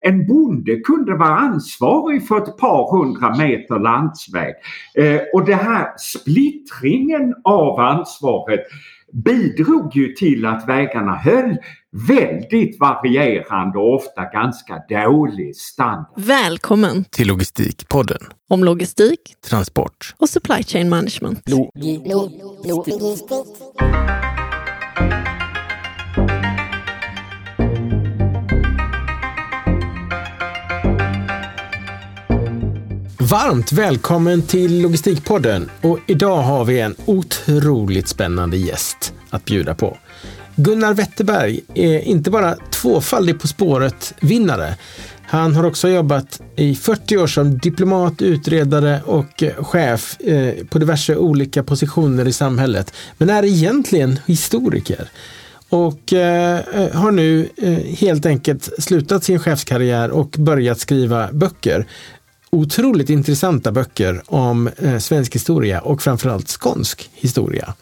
en bonde kunde vara ansvarig för ett par hundra meter landsväg. Eh, och det här splittringen av ansvaret bidrog ju till att vägarna höll väldigt varierande och ofta ganska dålig standard. Välkommen till Logistikpodden. Om logistik, transport och supply chain management. Lo lo lo Varmt välkommen till Logistikpodden och idag har vi en otroligt spännande gäst att bjuda på. Gunnar Wetterberg är inte bara tvåfaldig På spåret-vinnare. Han har också jobbat i 40 år som diplomat, utredare och eh, chef eh, på diverse olika positioner i samhället. Men är egentligen historiker och eh, eh, har nu eh, helt enkelt slutat sin chefskarriär och börjat skriva böcker otroligt intressanta böcker om eh, svensk historia och framförallt skånsk historia.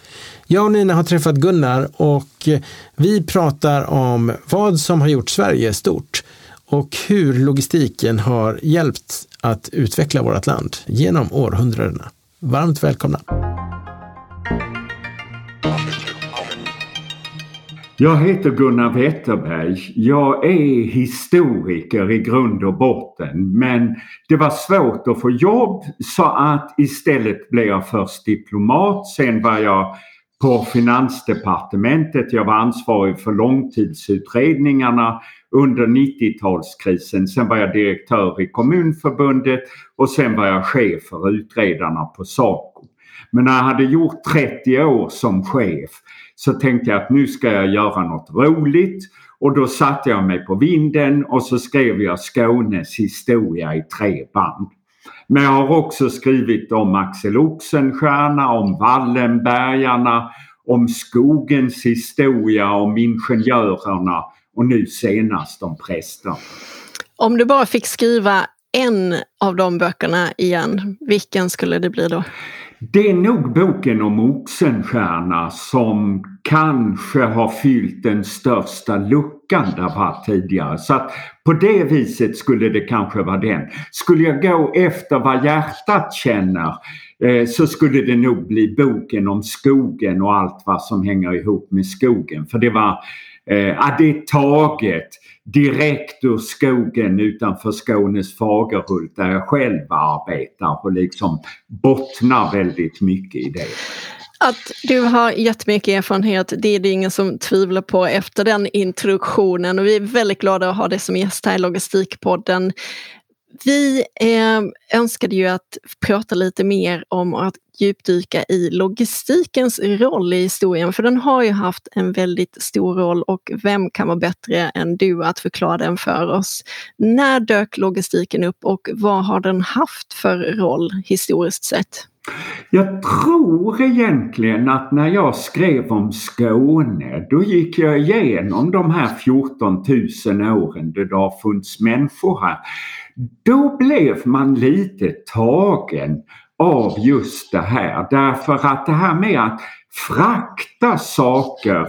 Jag och Nina har träffat Gunnar och eh, vi pratar om vad som har gjort Sverige stort och hur logistiken har hjälpt att utveckla vårt land genom århundradena. Varmt välkomna! Jag heter Gunnar Wetterberg. Jag är historiker i grund och botten men det var svårt att få jobb så att istället blev jag först diplomat. Sen var jag på Finansdepartementet. Jag var ansvarig för långtidsutredningarna under 90-talskrisen. Sen var jag direktör i Kommunförbundet och sen var jag chef för utredarna på SACO. Men när jag hade gjort 30 år som chef så tänkte jag att nu ska jag göra något roligt. Och då satte jag mig på vinden och så skrev jag Skånes historia i tre band. Men jag har också skrivit om Axel Oxenstierna, om Wallenbergarna, om skogens historia, om ingenjörerna och nu senast om prästerna. Om du bara fick skriva en av de böckerna igen, vilken skulle det bli då? Det är nog boken om Oxenstierna som kanske har fyllt den största luckan det var tidigare. Så att på det viset skulle det kanske vara den. Skulle jag gå efter vad hjärtat känner eh, så skulle det nog bli boken om skogen och allt vad som hänger ihop med skogen. För det var eh, det är taget direkt ur skogen utanför Skånes Fagerhult där jag själv arbetar och liksom bottnar väldigt mycket i det. Att du har jättemycket erfarenhet, det är det ingen som tvivlar på efter den introduktionen och vi är väldigt glada att ha dig som gäst här i Logistikpodden. Vi eh, önskade ju att prata lite mer om att djupdyka i logistikens roll i historien, för den har ju haft en väldigt stor roll och vem kan vara bättre än du att förklara den för oss? När dök logistiken upp och vad har den haft för roll historiskt sett? Jag tror egentligen att när jag skrev om Skåne då gick jag igenom de här 14 000 åren då det har funnits människor här. Då blev man lite tagen av just det här därför att det här med att frakta saker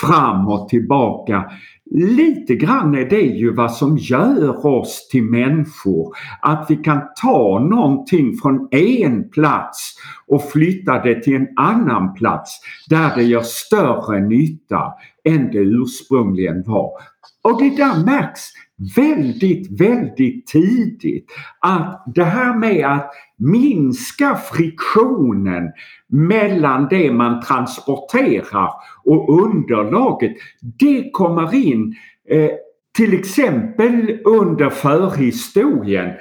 fram och tillbaka Lite grann är det ju vad som gör oss till människor. Att vi kan ta någonting från en plats och flytta det till en annan plats där det gör större nytta än det ursprungligen var. Och det där märks väldigt, väldigt tidigt att det här med att minska friktionen mellan det man transporterar och underlaget, det kommer in eh, till exempel under förhistorien.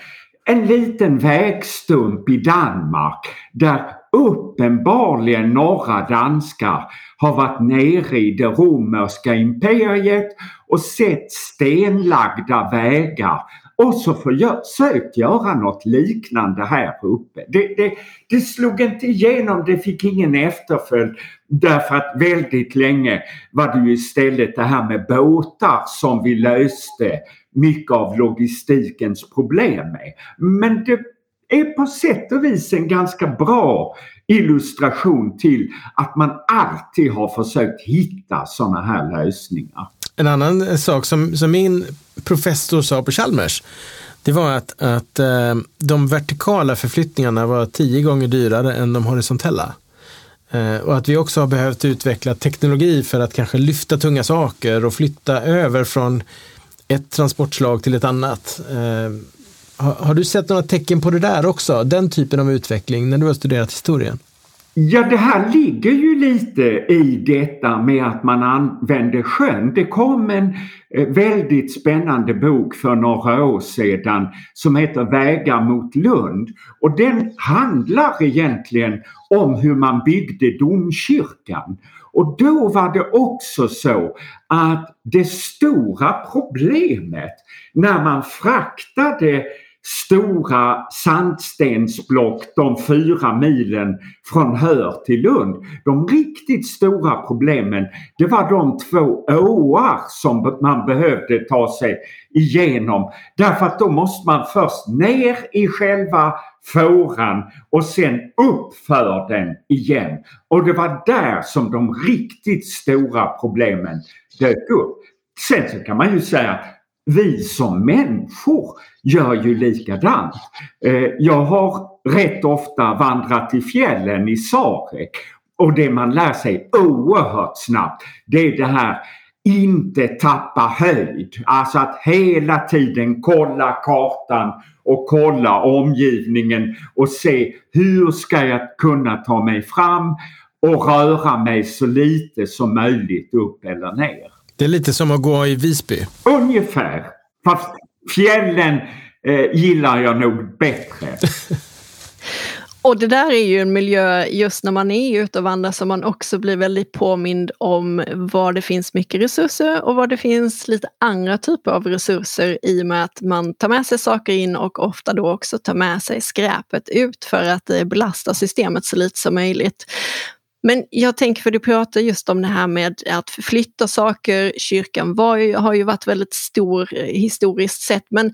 En liten vägstump i Danmark där uppenbarligen norra danskar har varit nere i det romerska imperiet och sett stenlagda vägar och så försökt göra något liknande här uppe. Det, det, det slog inte igenom, det fick ingen efterföljd därför att väldigt länge var det ju istället det här med båtar som vi löste mycket av logistikens problem med. Men det är på sätt och vis en ganska bra illustration till att man alltid har försökt hitta sådana här lösningar. En annan eh, sak som, som min professor sa på Chalmers, det var att, att eh, de vertikala förflyttningarna var tio gånger dyrare än de horisontella. Eh, och att vi också har behövt utveckla teknologi för att kanske lyfta tunga saker och flytta över från ett transportslag till ett annat. Har, har, du sett några tecken på det där också? Den typen av utveckling när du har studerat historien? Ja, det här ligger ju lite i detta med att man använder sjön. Det kom en eh, väldigt spännande bok för några år sedan som heter Vägar mot Lund och den handlar egentligen om hur man byggde domkyrkan. Och då var det också så att det stora problemet när man fraktade stora sandstensblock de fyra milen från Hör till Lund. De riktigt stora problemen det var de två åar som man behövde ta sig igenom. Därför att då måste man först ner i själva fåran och sen upp för den igen. Och det var där som de riktigt stora problemen dök upp. Sen så kan man ju säga vi som människor gör ju likadant. Eh, jag har rätt ofta vandrat i fjällen i Sarek och det man lär sig oerhört snabbt det är det här inte tappa höjd. Alltså att hela tiden kolla kartan och kolla omgivningen och se hur ska jag kunna ta mig fram och röra mig så lite som möjligt upp eller ner. Det är lite som att gå i Visby. Ungefär. Fast fjällen eh, gillar jag nog bättre. Och det där är ju en miljö, just när man är ute och vandrar, som man också blir väldigt påmind om var det finns mycket resurser och var det finns lite andra typer av resurser i och med att man tar med sig saker in och ofta då också tar med sig skräpet ut för att belasta systemet så lite som möjligt. Men jag tänker, för du pratar just om det här med att förflytta saker. Kyrkan var har ju varit väldigt stor eh, historiskt sett, men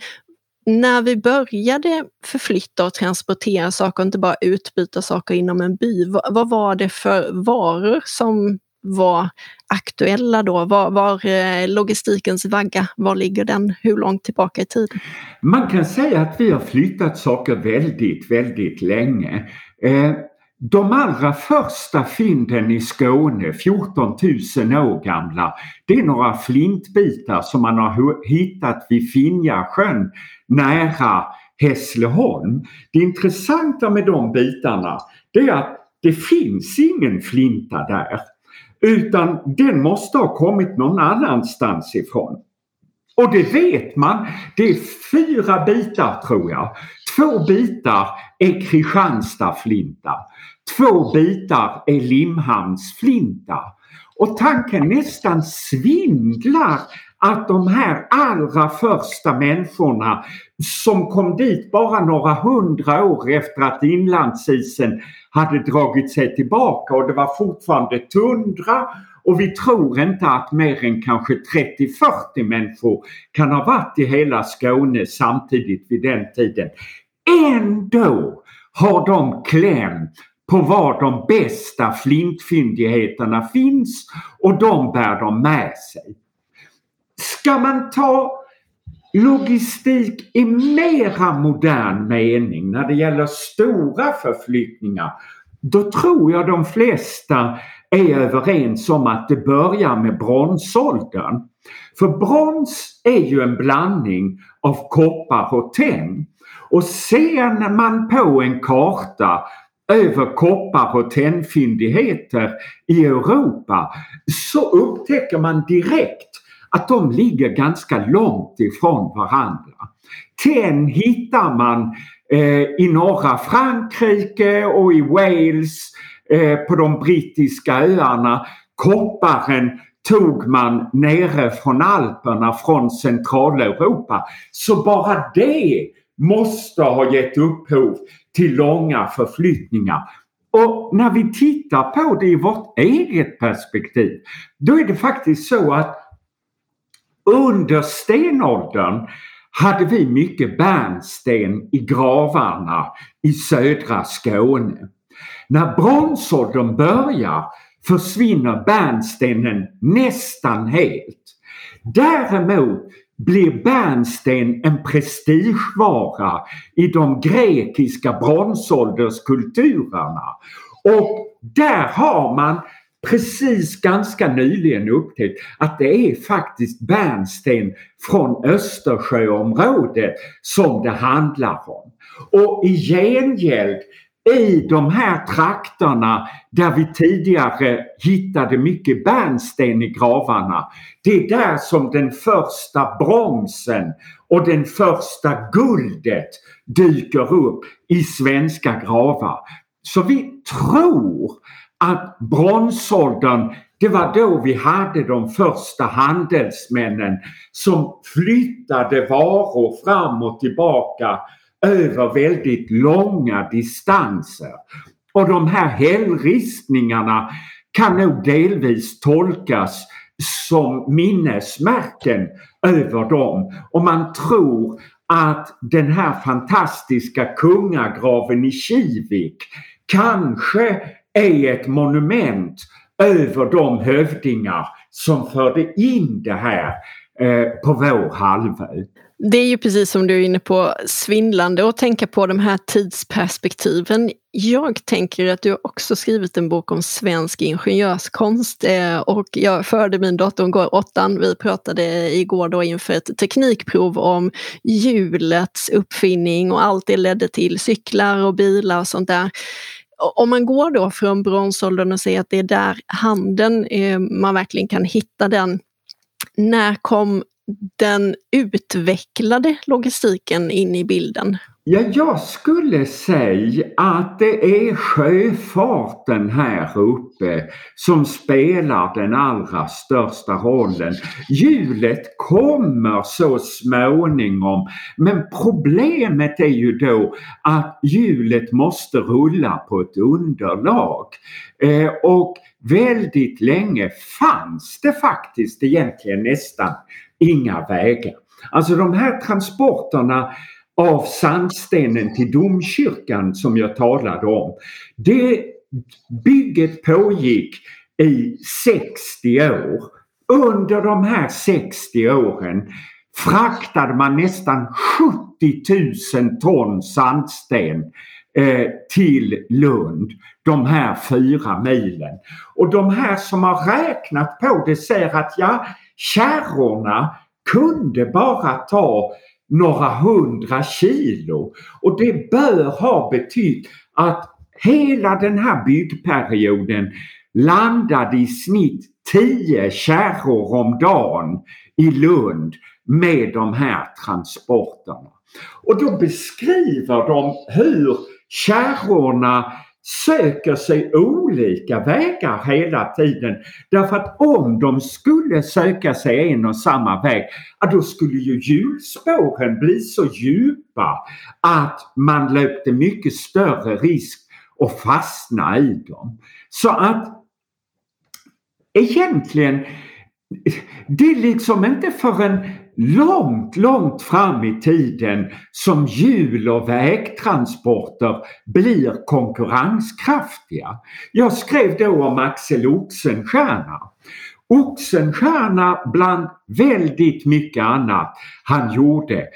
när vi började förflytta och transportera saker, inte bara utbyta saker inom en by, vad, vad var det för varor som var aktuella då? Var, var eh, logistikens vagga, var ligger den? Hur långt tillbaka i tiden? Man kan säga att vi har flyttat saker väldigt, väldigt länge. Eh, de allra första fynden i Skåne, 14 000 år gamla, det är några flintbitar som man har hittat vid Finjasjön nära Hässleholm. Det intressanta med de bitarna det är att det finns ingen flinta där. Utan den måste ha kommit någon annanstans ifrån. Och det vet man. Det är fyra bitar tror jag. Två bitar är Kristianstadflinta. Två bitar är Limhamnsflinta. Och tanken nästan svindlar att de här allra första människorna som kom dit bara några hundra år efter att inlandsisen hade dragit sig tillbaka och det var fortfarande tundra och vi tror inte att mer än kanske 30-40 människor kan ha varit i hela Skåne samtidigt vid den tiden. Ändå har de kläm på var de bästa flintfyndigheterna finns och de bär de med sig. Ska man ta logistik i mera modern mening när det gäller stora förflyttningar då tror jag de flesta är överens om att det börjar med bronsåldern. För brons är ju en blandning av koppar och tenn. Och ser man på en karta över koppar och tennfyndigheter i Europa så upptäcker man direkt att de ligger ganska långt ifrån varandra. Tenn hittar man eh, i norra Frankrike och i Wales, eh, på de brittiska öarna. Kopparen tog man nere från Alperna, från Centraleuropa. Så bara det måste ha gett upphov till långa förflyttningar. Och när vi tittar på det i vårt eget perspektiv, då är det faktiskt så att under stenåldern hade vi mycket bärnsten i gravarna i södra Skåne. När bronsåldern börjar försvinner bärnstenen nästan helt. Däremot blir bärnsten en prestigevara i de grekiska bronsålderskulturerna. Och där har man precis ganska nyligen upptäckt att det är faktiskt bärnsten från Östersjöområdet som det handlar om. Och i gengäld i de här trakterna där vi tidigare hittade mycket bärnsten i gravarna. Det är där som den första bronsen och den första guldet dyker upp i svenska gravar. Så vi tror att bronsåldern, det var då vi hade de första handelsmännen som flyttade varor fram och tillbaka över väldigt långa distanser. Och de här hällristningarna kan nog delvis tolkas som minnesmärken över dem. Och man tror att den här fantastiska kungagraven i Kivik kanske är ett monument över de hövdingar som förde in det här eh, på vår halvö. Det är ju precis som du är inne på svindlande att tänka på de här tidsperspektiven. Jag tänker att du har också skrivit en bok om svensk ingenjörskonst eh, och jag förde min dotter, hon går åttan, vi pratade igår då inför ett teknikprov om hjulets uppfinning och allt det ledde till, cyklar och bilar och sånt där om man går då från bronsåldern och säger att det är där handen, eh, man verkligen kan hitta den. När kom den utvecklade logistiken in i bilden? Ja, jag skulle säga att det är sjöfarten här uppe som spelar den allra största rollen. Hjulet kommer så småningom men problemet är ju då att hjulet måste rulla på ett underlag. Eh, och väldigt länge fanns det faktiskt egentligen nästan inga vägar. Alltså de här transporterna av sandstenen till domkyrkan som jag talade om. Det bygget pågick i 60 år. Under de här 60 åren fraktade man nästan 70 000 ton sandsten eh, till Lund, de här fyra milen. Och de här som har räknat på det säger att ja, kärrorna kunde bara ta några hundra kilo. Och det bör ha betytt att hela den här byggperioden landade i snitt 10 kärror om dagen i Lund med de här transporterna. Och då beskriver de hur kärrorna söker sig olika vägar hela tiden. Därför att om de skulle söka sig en och samma väg, då skulle ju hjulspåren bli så djupa att man löpte mycket större risk att fastna i dem. Så att egentligen, det är liksom inte förrän långt, långt fram i tiden som hjul och vägtransporter blir konkurrenskraftiga. Jag skrev då om Axel Oxenstierna. Oxenstierna bland väldigt mycket annat han gjorde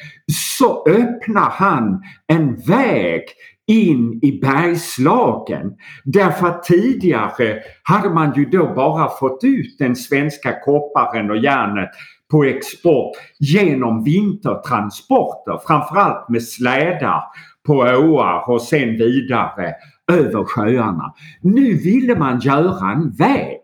så öppnar han en väg in i Bergslagen. Därför att tidigare hade man ju då bara fått ut den svenska kopparen och järnet på export genom vintertransporter, framförallt med slädar på åar och sen vidare över sjöarna. Nu ville man göra en väg.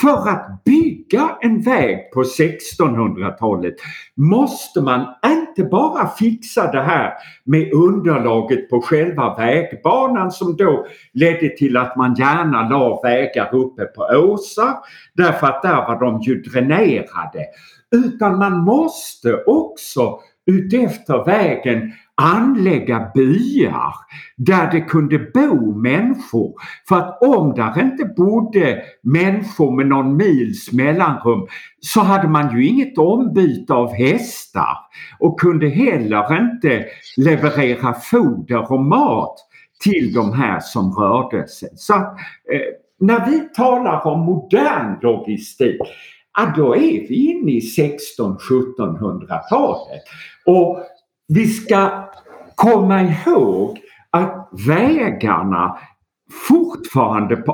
För att bygga en väg på 1600-talet måste man inte bara fixa det här med underlaget på själva vägbanan som då ledde till att man gärna la vägar uppe på åsar därför att där var de ju dränerade. Utan man måste också utefter vägen anlägga byar där det kunde bo människor. För att om där inte bodde människor med någon mils mellanrum så hade man ju inget ombyte av hästar och kunde heller inte leverera foder och mat till de här som rörde sig. Så att, eh, när vi talar om modern logistik ja, då är vi inne i 16-1700-talet. Och vi ska komma ihåg att vägarna fortfarande på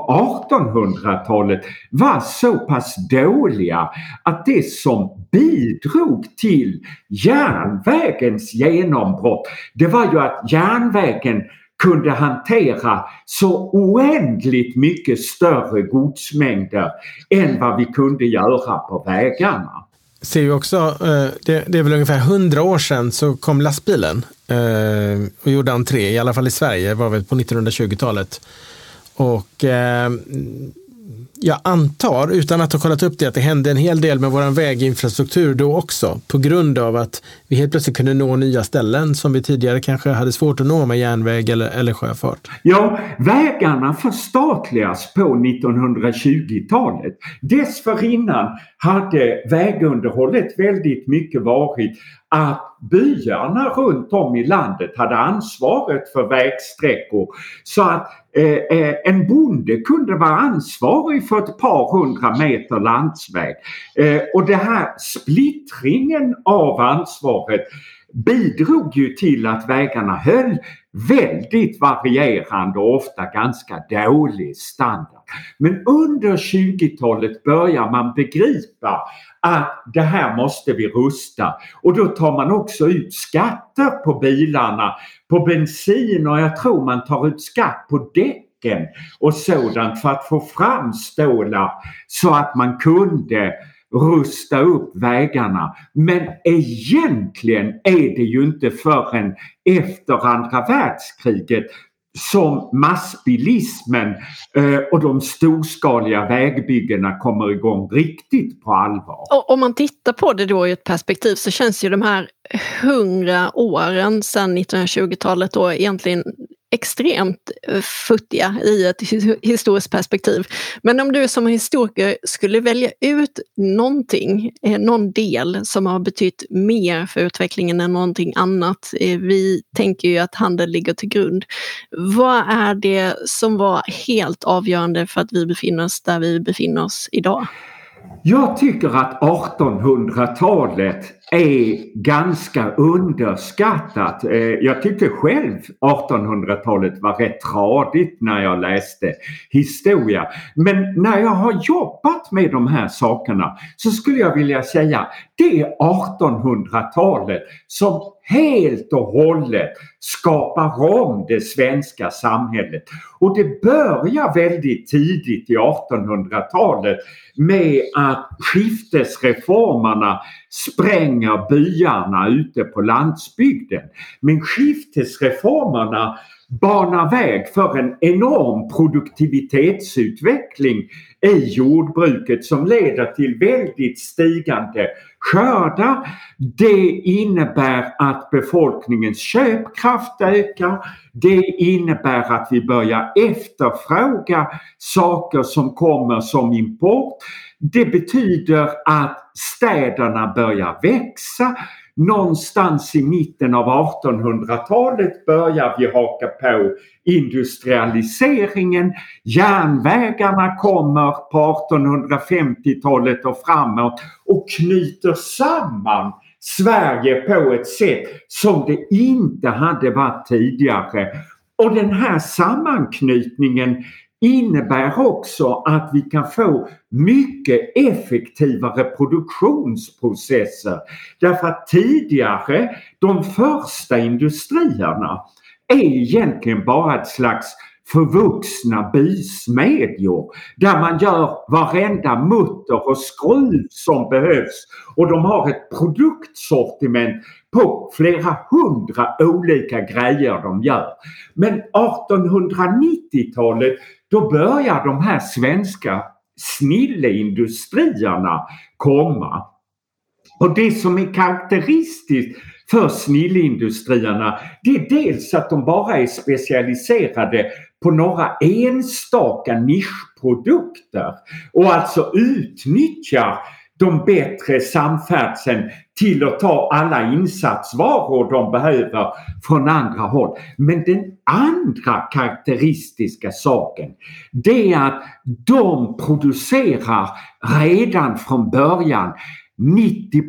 1800-talet var så pass dåliga att det som bidrog till järnvägens genombrott det var ju att järnvägen kunde hantera så oändligt mycket större godsmängder än vad vi kunde göra på vägarna. Ser ju också, eh, det, det är väl ungefär hundra år sedan så kom lastbilen eh, och gjorde entré, i alla fall i Sverige, var väl på 1920-talet. Och eh, jag antar, utan att ha kollat upp det, att det hände en hel del med vår väginfrastruktur då också. På grund av att vi helt plötsligt kunde nå nya ställen som vi tidigare kanske hade svårt att nå med järnväg eller, eller sjöfart. Ja, vägarna förstatligas på 1920-talet. Dessförinnan hade vägunderhållet väldigt mycket varit att byarna runt om i landet hade ansvaret för vägsträckor. Så att eh, eh en bonde kunde vara ansvarig för ett par hundra meter landsväg. Eh, och det här splittringen av ansvar försvaret bidrog ju till att vägarna höll väldigt varierande och ofta ganska dålig standard. Men under 20-talet börjar man begripa att det här måste vi rusta och då tar man också ut skatter på bilarna, på bensin och jag tror man tar ut skatt på däcken och sådant för att få fram stålar så att man kunde rusta upp vägarna. Men egentligen är det ju inte förrän efter andra världskriget som massbilismen eh, och de storskaliga vägbyggena kommer igång riktigt på allvar. Och om man tittar på det då i ett perspektiv så känns ju de här hundra åren sedan 1920-talet då egentligen extremt eh, futtiga i ett historiskt perspektiv. Men om du som historiker skulle välja ut någonting, eh, någon del som har betytt mer för utvecklingen än någonting annat. Eh, vi tänker ju att handel ligger till grund. Vad är det som var helt avgörande för att vi befinner oss där vi befinner oss idag? Jag tycker att 1800-talet är ganska underskattat. Eh, jag tyckte själv 1800-talet var rätt tradigt när jag läste historia. Men när jag har jobbat med de här sakerna så skulle jag vilja säga det är 1800-talet som helt och hållet skapar om det svenska samhället. Och det börjar väldigt tidigt i 1800-talet med att skiftesreformerna spränger byarna ute på landsbygden. Men skiftesreformerna banar väg för en enorm produktivitetsutveckling i jordbruket som leder till väldigt stigande skördar. Det innebär att befolkningens köpkraft ökar. Det innebär att vi börjar efterfråga saker som kommer som import. Det betyder att städerna börjar växa. Någonstans i mitten av 1800-talet börjar vi haka på industrialiseringen. Järnvägarna kommer på 1850-talet och framåt och knyter samman Sverige på ett sätt som det inte hade varit tidigare. Och den här sammanknytningen innebär också att vi kan få mycket effektivare produktionsprocesser. Därför att tidigare, de första industrierna är egentligen bara ett slags förvuxna bysmedjor där man gör varenda mutter och skruv som behövs och de har ett produktsortiment på flera hundra olika grejer de gör. Men 1890-talet då börjar de här svenska snilleindustrierna komma. Och det som är karaktäristiskt för snilleindustrierna det är dels att de bara är specialiserade på några enstaka nischprodukter och alltså utnyttjar de bättre samfärdseln till att ta alla insatsvaror de behöver från andra håll. Men den andra karaktäristiska saken det är att de producerar redan från början 90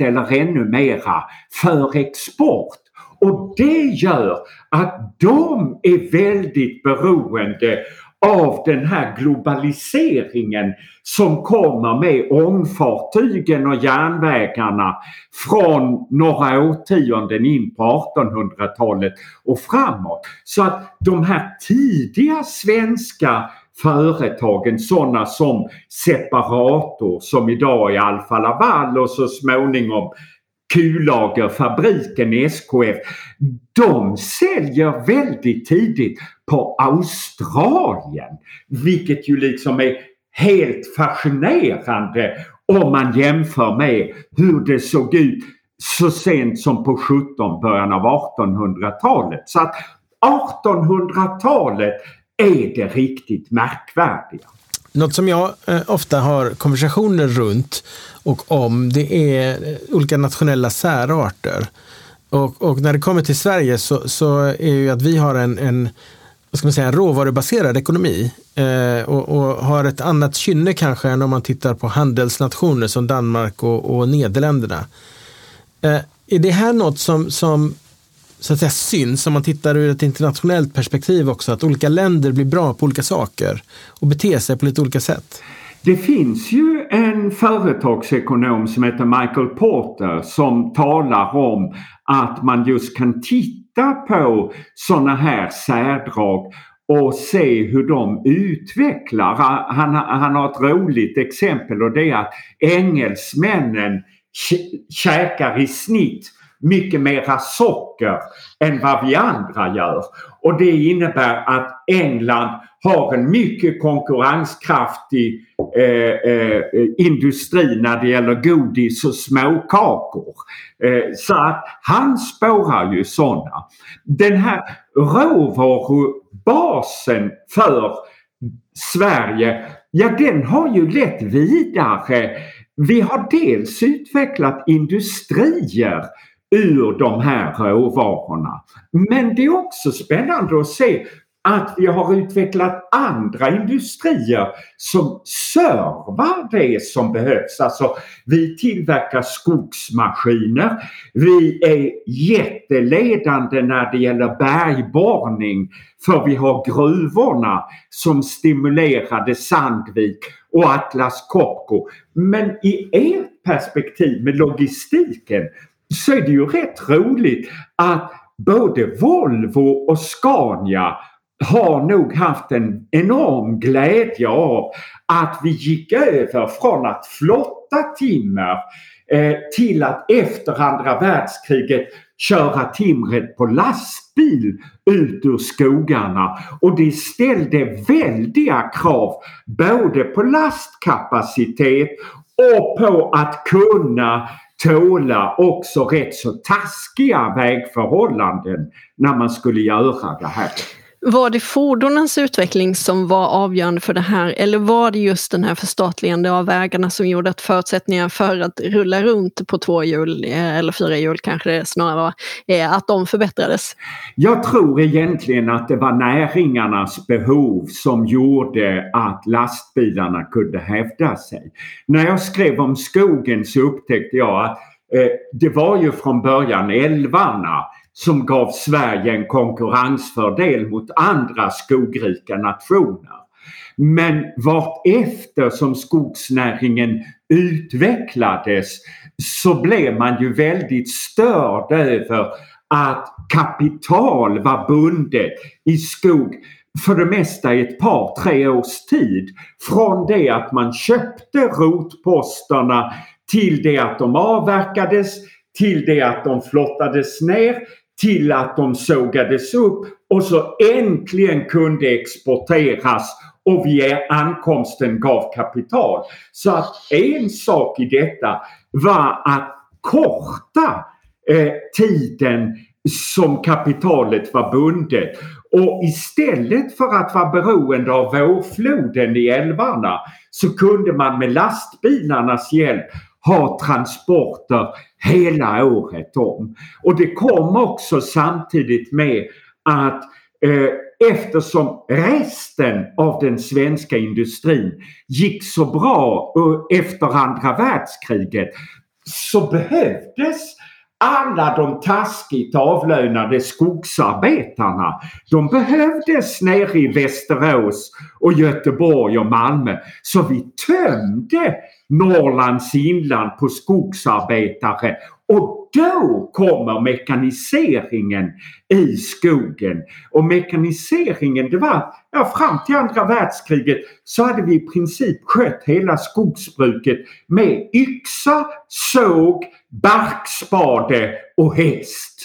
eller ännu mera för export. Och det gör att de är väldigt beroende av den här globaliseringen som kommer med ångfartygen och järnvägarna från några årtionden in på 1800-talet och framåt. Så att de här tidiga svenska företagen, sådana som Separator som idag är Alfa Laval och så småningom kullagerfabriken SKF. De säljer väldigt tidigt på Australien. Vilket ju liksom är helt fascinerande om man jämför med hur det såg ut så sent som på 17 början av 1800-talet. Så att 1800-talet är det riktigt märkvärdiga. Något som jag eh, ofta har konversationer runt och om det är eh, olika nationella särarter. Och, och, när det kommer till Sverige så, så är ju att vi har en, en vad ska man säga, råvarubaserad ekonomi eh, och, och, har ett annat kynne kanske än om man tittar på handelsnationer som Danmark och, och Nederländerna. Eh, är det här något som, som så att säga, syns om man tittar ur ett internationellt perspektiv också, att olika länder blir bra på olika saker och beter sig på lite olika sätt? Det finns ju en företagsekonom som heter Michael Porter som talar om att man just kan titta på sådana här särdrag och se hur de utvecklar. Han, han har ett roligt exempel och det är att engelsmännen käkar i snitt mycket mera socker än vad vi andra gör. Och det innebär att England har en mycket konkurrenskraftig eh, eh, industri när det gäller godis och småkakor. Eh, så att han spårar ju sådana. Den här råvarubasen för Sverige, ja den har ju lett vidare. Vi har dels utvecklat industrier ur de här råvarorna. Men det är också spännande att se att vi har utvecklat andra industrier som servar det som behövs. Alltså vi tillverkar skogsmaskiner. Vi är jätteledande när det gäller bergborrning för vi har gruvorna som stimulerade Sandvik och Atlas Copco. Men i ert perspektiv med logistiken så är det ju rätt roligt att både Volvo och Scania har nog haft en enorm glädje av att vi gick över från att flotta timmer eh, till att efter andra världskriget köra timret på lastbil ut ur skogarna. Och det ställde väldiga krav både på lastkapacitet och på att kunna tåla också rätt så taskiga vägförhållanden när man skulle göra det här. Var det fordonens utveckling som var avgörande för det här eller var det just den här förstatligande av vägarna som gjorde att förutsättningarna för att rulla runt på två hjul, eh, eller fyra hjul kanske det snarare var, eh, att de förbättrades? Jag tror egentligen att det var näringarnas behov som gjorde att lastbilarna kunde hävda sig. När jag skrev om skogen så upptäckte jag att eh, det var ju från början älvarna som gav Sverige en konkurrensfördel mot andra skogrika nationer. Men vartefter som skogsnäringen utvecklades så blev man ju väldigt störd över att kapital var bundet i skog för det mesta i ett par, tre års tid. Från det att man köpte rotposterna till det att de avverkades, till det att de flottades ner, till att de sågades upp och så äntligen kunde exporteras och vid ankomsten gav kapital. Så att en sak i detta var att korta eh, tiden som kapitalet var bundet Och istället för att vara beroende av vårfloden i älvarna så kunde man med lastbilarnas hjälp ha transporter hela året om. Och det kom också samtidigt med att eh, eftersom resten av den svenska industrin gick så bra efter andra världskriget så behövdes alla de taskigt avlönade skogsarbetarna. De behövdes nere i Västerås och Göteborg och Malmö. Så vi tömde Norrlands inland på skogsarbetare och då kommer mekaniseringen i skogen. Och mekaniseringen det var, ja fram till andra världskriget så hade vi i princip skött hela skogsbruket med yxa, såg, barkspade och häst.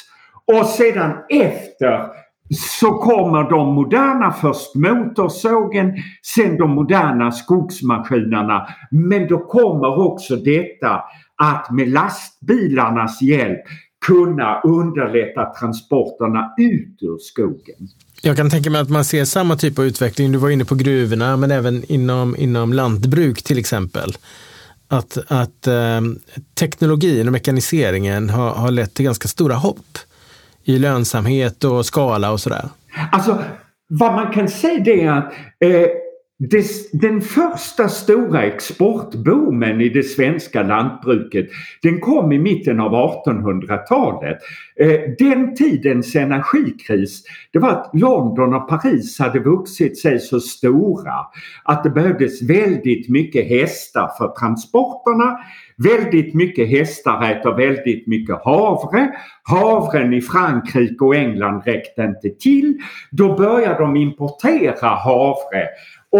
Och sedan efter så kommer de moderna, först motorsågen, sen de moderna skogsmaskinerna. Men då kommer också detta att med lastbilarnas hjälp kunna underlätta transporterna ut ur skogen. Jag kan tänka mig att man ser samma typ av utveckling. Du var inne på gruvorna men även inom, inom lantbruk till exempel. Att, att eh, teknologin och mekaniseringen har, har lett till ganska stora hopp i lönsamhet och skala och sådär? Alltså, vad man kan säga det är att eh, den första stora exportboomen i det svenska lantbruket den kom i mitten av 1800-talet. Eh, den tidens energikris det var att London och Paris hade vuxit sig så stora att det behövdes väldigt mycket hästar för transporterna. Väldigt mycket hästar äter väldigt mycket havre. Havren i Frankrike och England räckte inte till. Då började de importera havre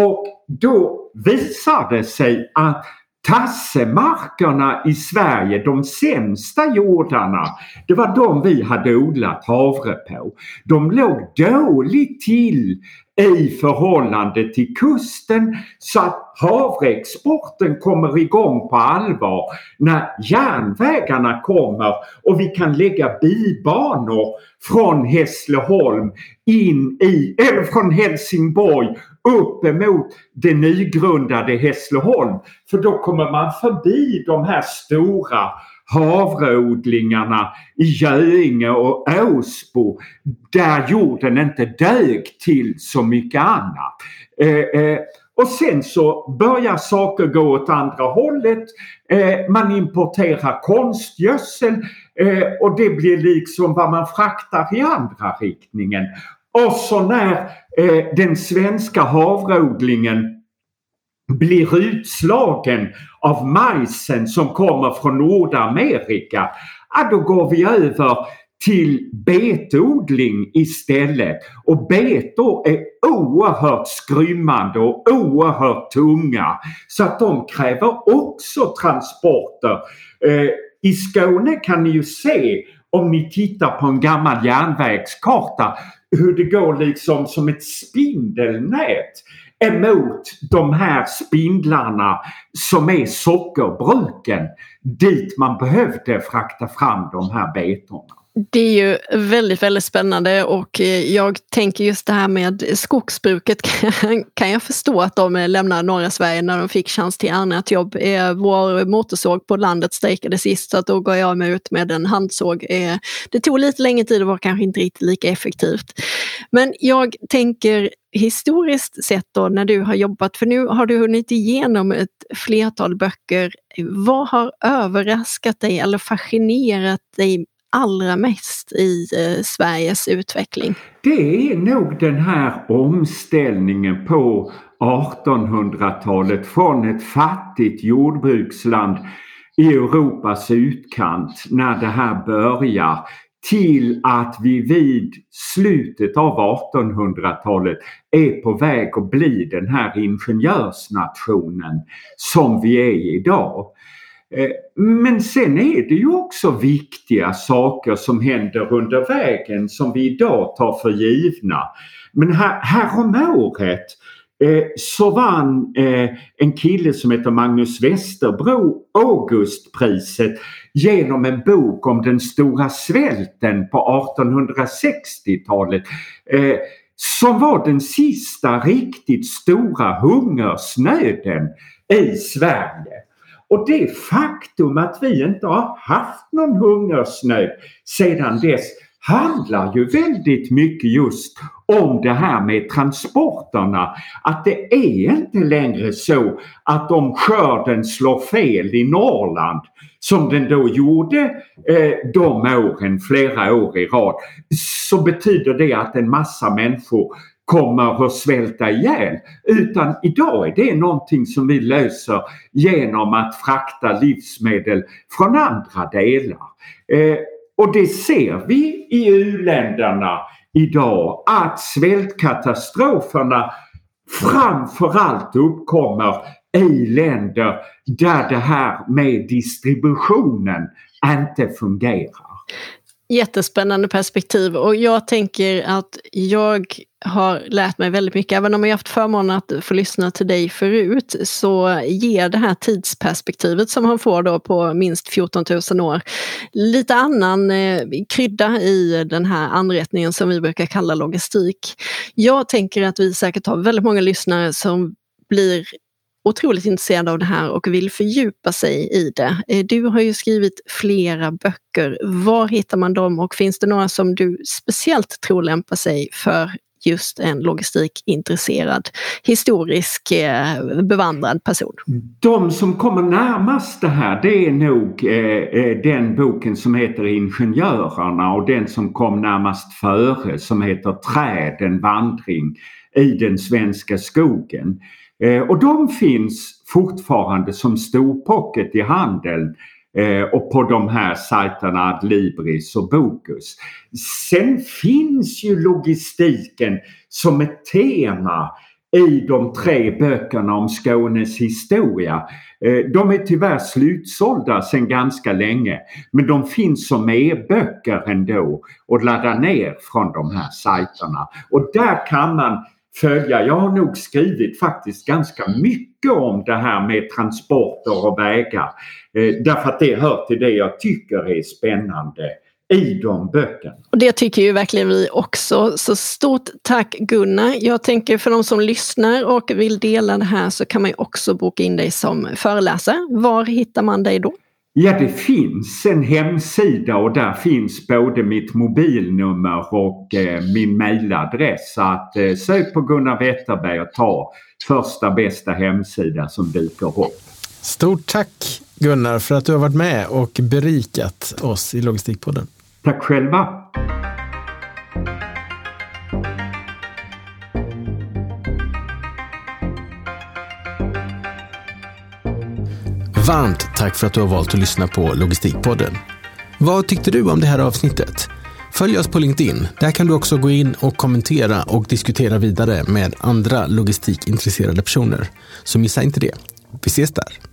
och då visar det sig att tassemarkerna i Sverige, de sämsta jordarna, det var de vi hade odlat havre på. De låg dåligt till i förhållande till kusten så att havreexporten kommer igång på allvar när järnvägarna kommer och vi kan lägga bibanor från Hässleholm in i, eller från Helsingborg upp emot det nygrundade Hässleholm. För då kommer man förbi de här stora havreodlingarna i Göinge och Åsbo där jorden inte dög till så mycket annat. Eh, eh, och sen så börjar saker gå åt andra hållet. Eh, man importerar konstgödsel eh, och det blir liksom vad man fraktar i andra riktningen. Och så när eh, den svenska havreodlingen blir utslagen av majsen som kommer från Nordamerika, ja, då går vi över till betodling istället. Och betor är oerhört skrymmande och oerhört tunga. Så att de kräver också transporter. Eh, I Skåne kan ni ju se om ni tittar på en gammal järnvägskarta hur det går liksom som ett spindelnät emot de här spindlarna som är sockerbruken dit man behövde frakta fram de här betorna. Det är ju väldigt, väldigt spännande och eh, jag tänker just det här med skogsbruket kan jag förstå att de eh, lämnade norra Sverige när de fick chans till annat jobb. Eh, vår motorsåg på landet strejkade sist så att då går jag mig ut med en handsåg. Det tog lite längre tid och var kanske inte riktigt lika effektivt. Men jag tänker historiskt sett då när du har jobbat, för nu har du hunnit igenom ett flertal böcker. Vad har överraskat dig eller fascinerat dig allra mest i eh, Sveriges utveckling? Det är nog den här omställningen på 1800-talet från ett fattigt jordbruksland i Europas utkant när det här börjar till att vi vid slutet av 1800-talet är på väg att bli den här ingenjörsnationen som vi är idag. Eh, men sen är det ju också viktiga saker som händer under vägen som vi idag tar för givna. Men här, häromåret eh, så vann eh, en kille som heter Magnus Westerbro Augustpriset genom en bok om den stora svälten på 1860-talet. Eh, som var den sista riktigt stora hungersnöden i Sverige. Och det faktum att vi inte har haft någon hungersnöd sedan dess handlar ju väldigt mycket just om det här med transporterna. Att det är inte längre så att om skörden slår fel i Norrland som den då gjorde eh, de åren, flera år i rad, så betyder det att en massa människor kommer att svälta ihjäl. Utan idag är det någonting som vi löser genom att frakta livsmedel från andra delar. Eh, och det ser vi i u-länderna idag att svältkatastroferna framförallt uppkommer i länder där det här med distributionen inte fungerar. Jättespännande perspektiv och jag tänker att jag har lärt mig väldigt mycket. Även om jag haft förmånen att få lyssna till dig förut så ger det här tidsperspektivet som han får då på minst 14 000 år lite annan eh, krydda i den här anrättningen som vi brukar kalla logistik. Jag tänker att vi säkert har väldigt många lyssnare som blir otroligt intresserad av det här och vill fördjupa sig i det. Eh, du har ju skrivit flera böcker. Var hittar man dem och finns det några som du speciellt tror lämpar sig för just en logistikintresserad, historisk eh, bevandrad person? De som kommer närmast det här det är nog eh, eh den boken som heter Ingenjörerna och den som kom närmast före som heter Träden vandring i den svenska skogen. Eh, och de finns fortfarande som storpocket i handeln eh, och på de här sajterna Adlibris och Bokus. Sen finns ju logistiken som ett tema i de tre böckerna om Skånes historia. Eh, de är tyvärr slutsålda sedan ganska länge men de finns som e-böcker ändå och ladda ner från de här sajterna. Och där kan man följa. Jag har nog skrivit faktiskt ganska mycket om det här med transporter och vägar. Eh, därför att det hör till det jag tycker är spännande i de böckerna. Och det tycker ju verkligen vi också. Så stort tack Gunnar. Jag tänker för de som lyssnar och vill dela det här så kan man ju också boka in dig som föreläsare. Var hittar man dig då? Ja, det finns en hemsida och där finns både mitt mobilnummer och eh, min mailadress. Så att eh, sök på Gunnar Wetterberg och ta första bästa hemsida som dyker upp. Stort tack Gunnar för att du har varit med och berikat oss i Logistikpodden. Tack själva. Varmt tack för att du har valt att lyssna på Logistikpodden. Vad tyckte du om det här avsnittet? Följ oss på LinkedIn. Där kan du också gå in och kommentera och diskutera vidare med andra logistikintresserade personer. Så missa inte det. Vi ses där.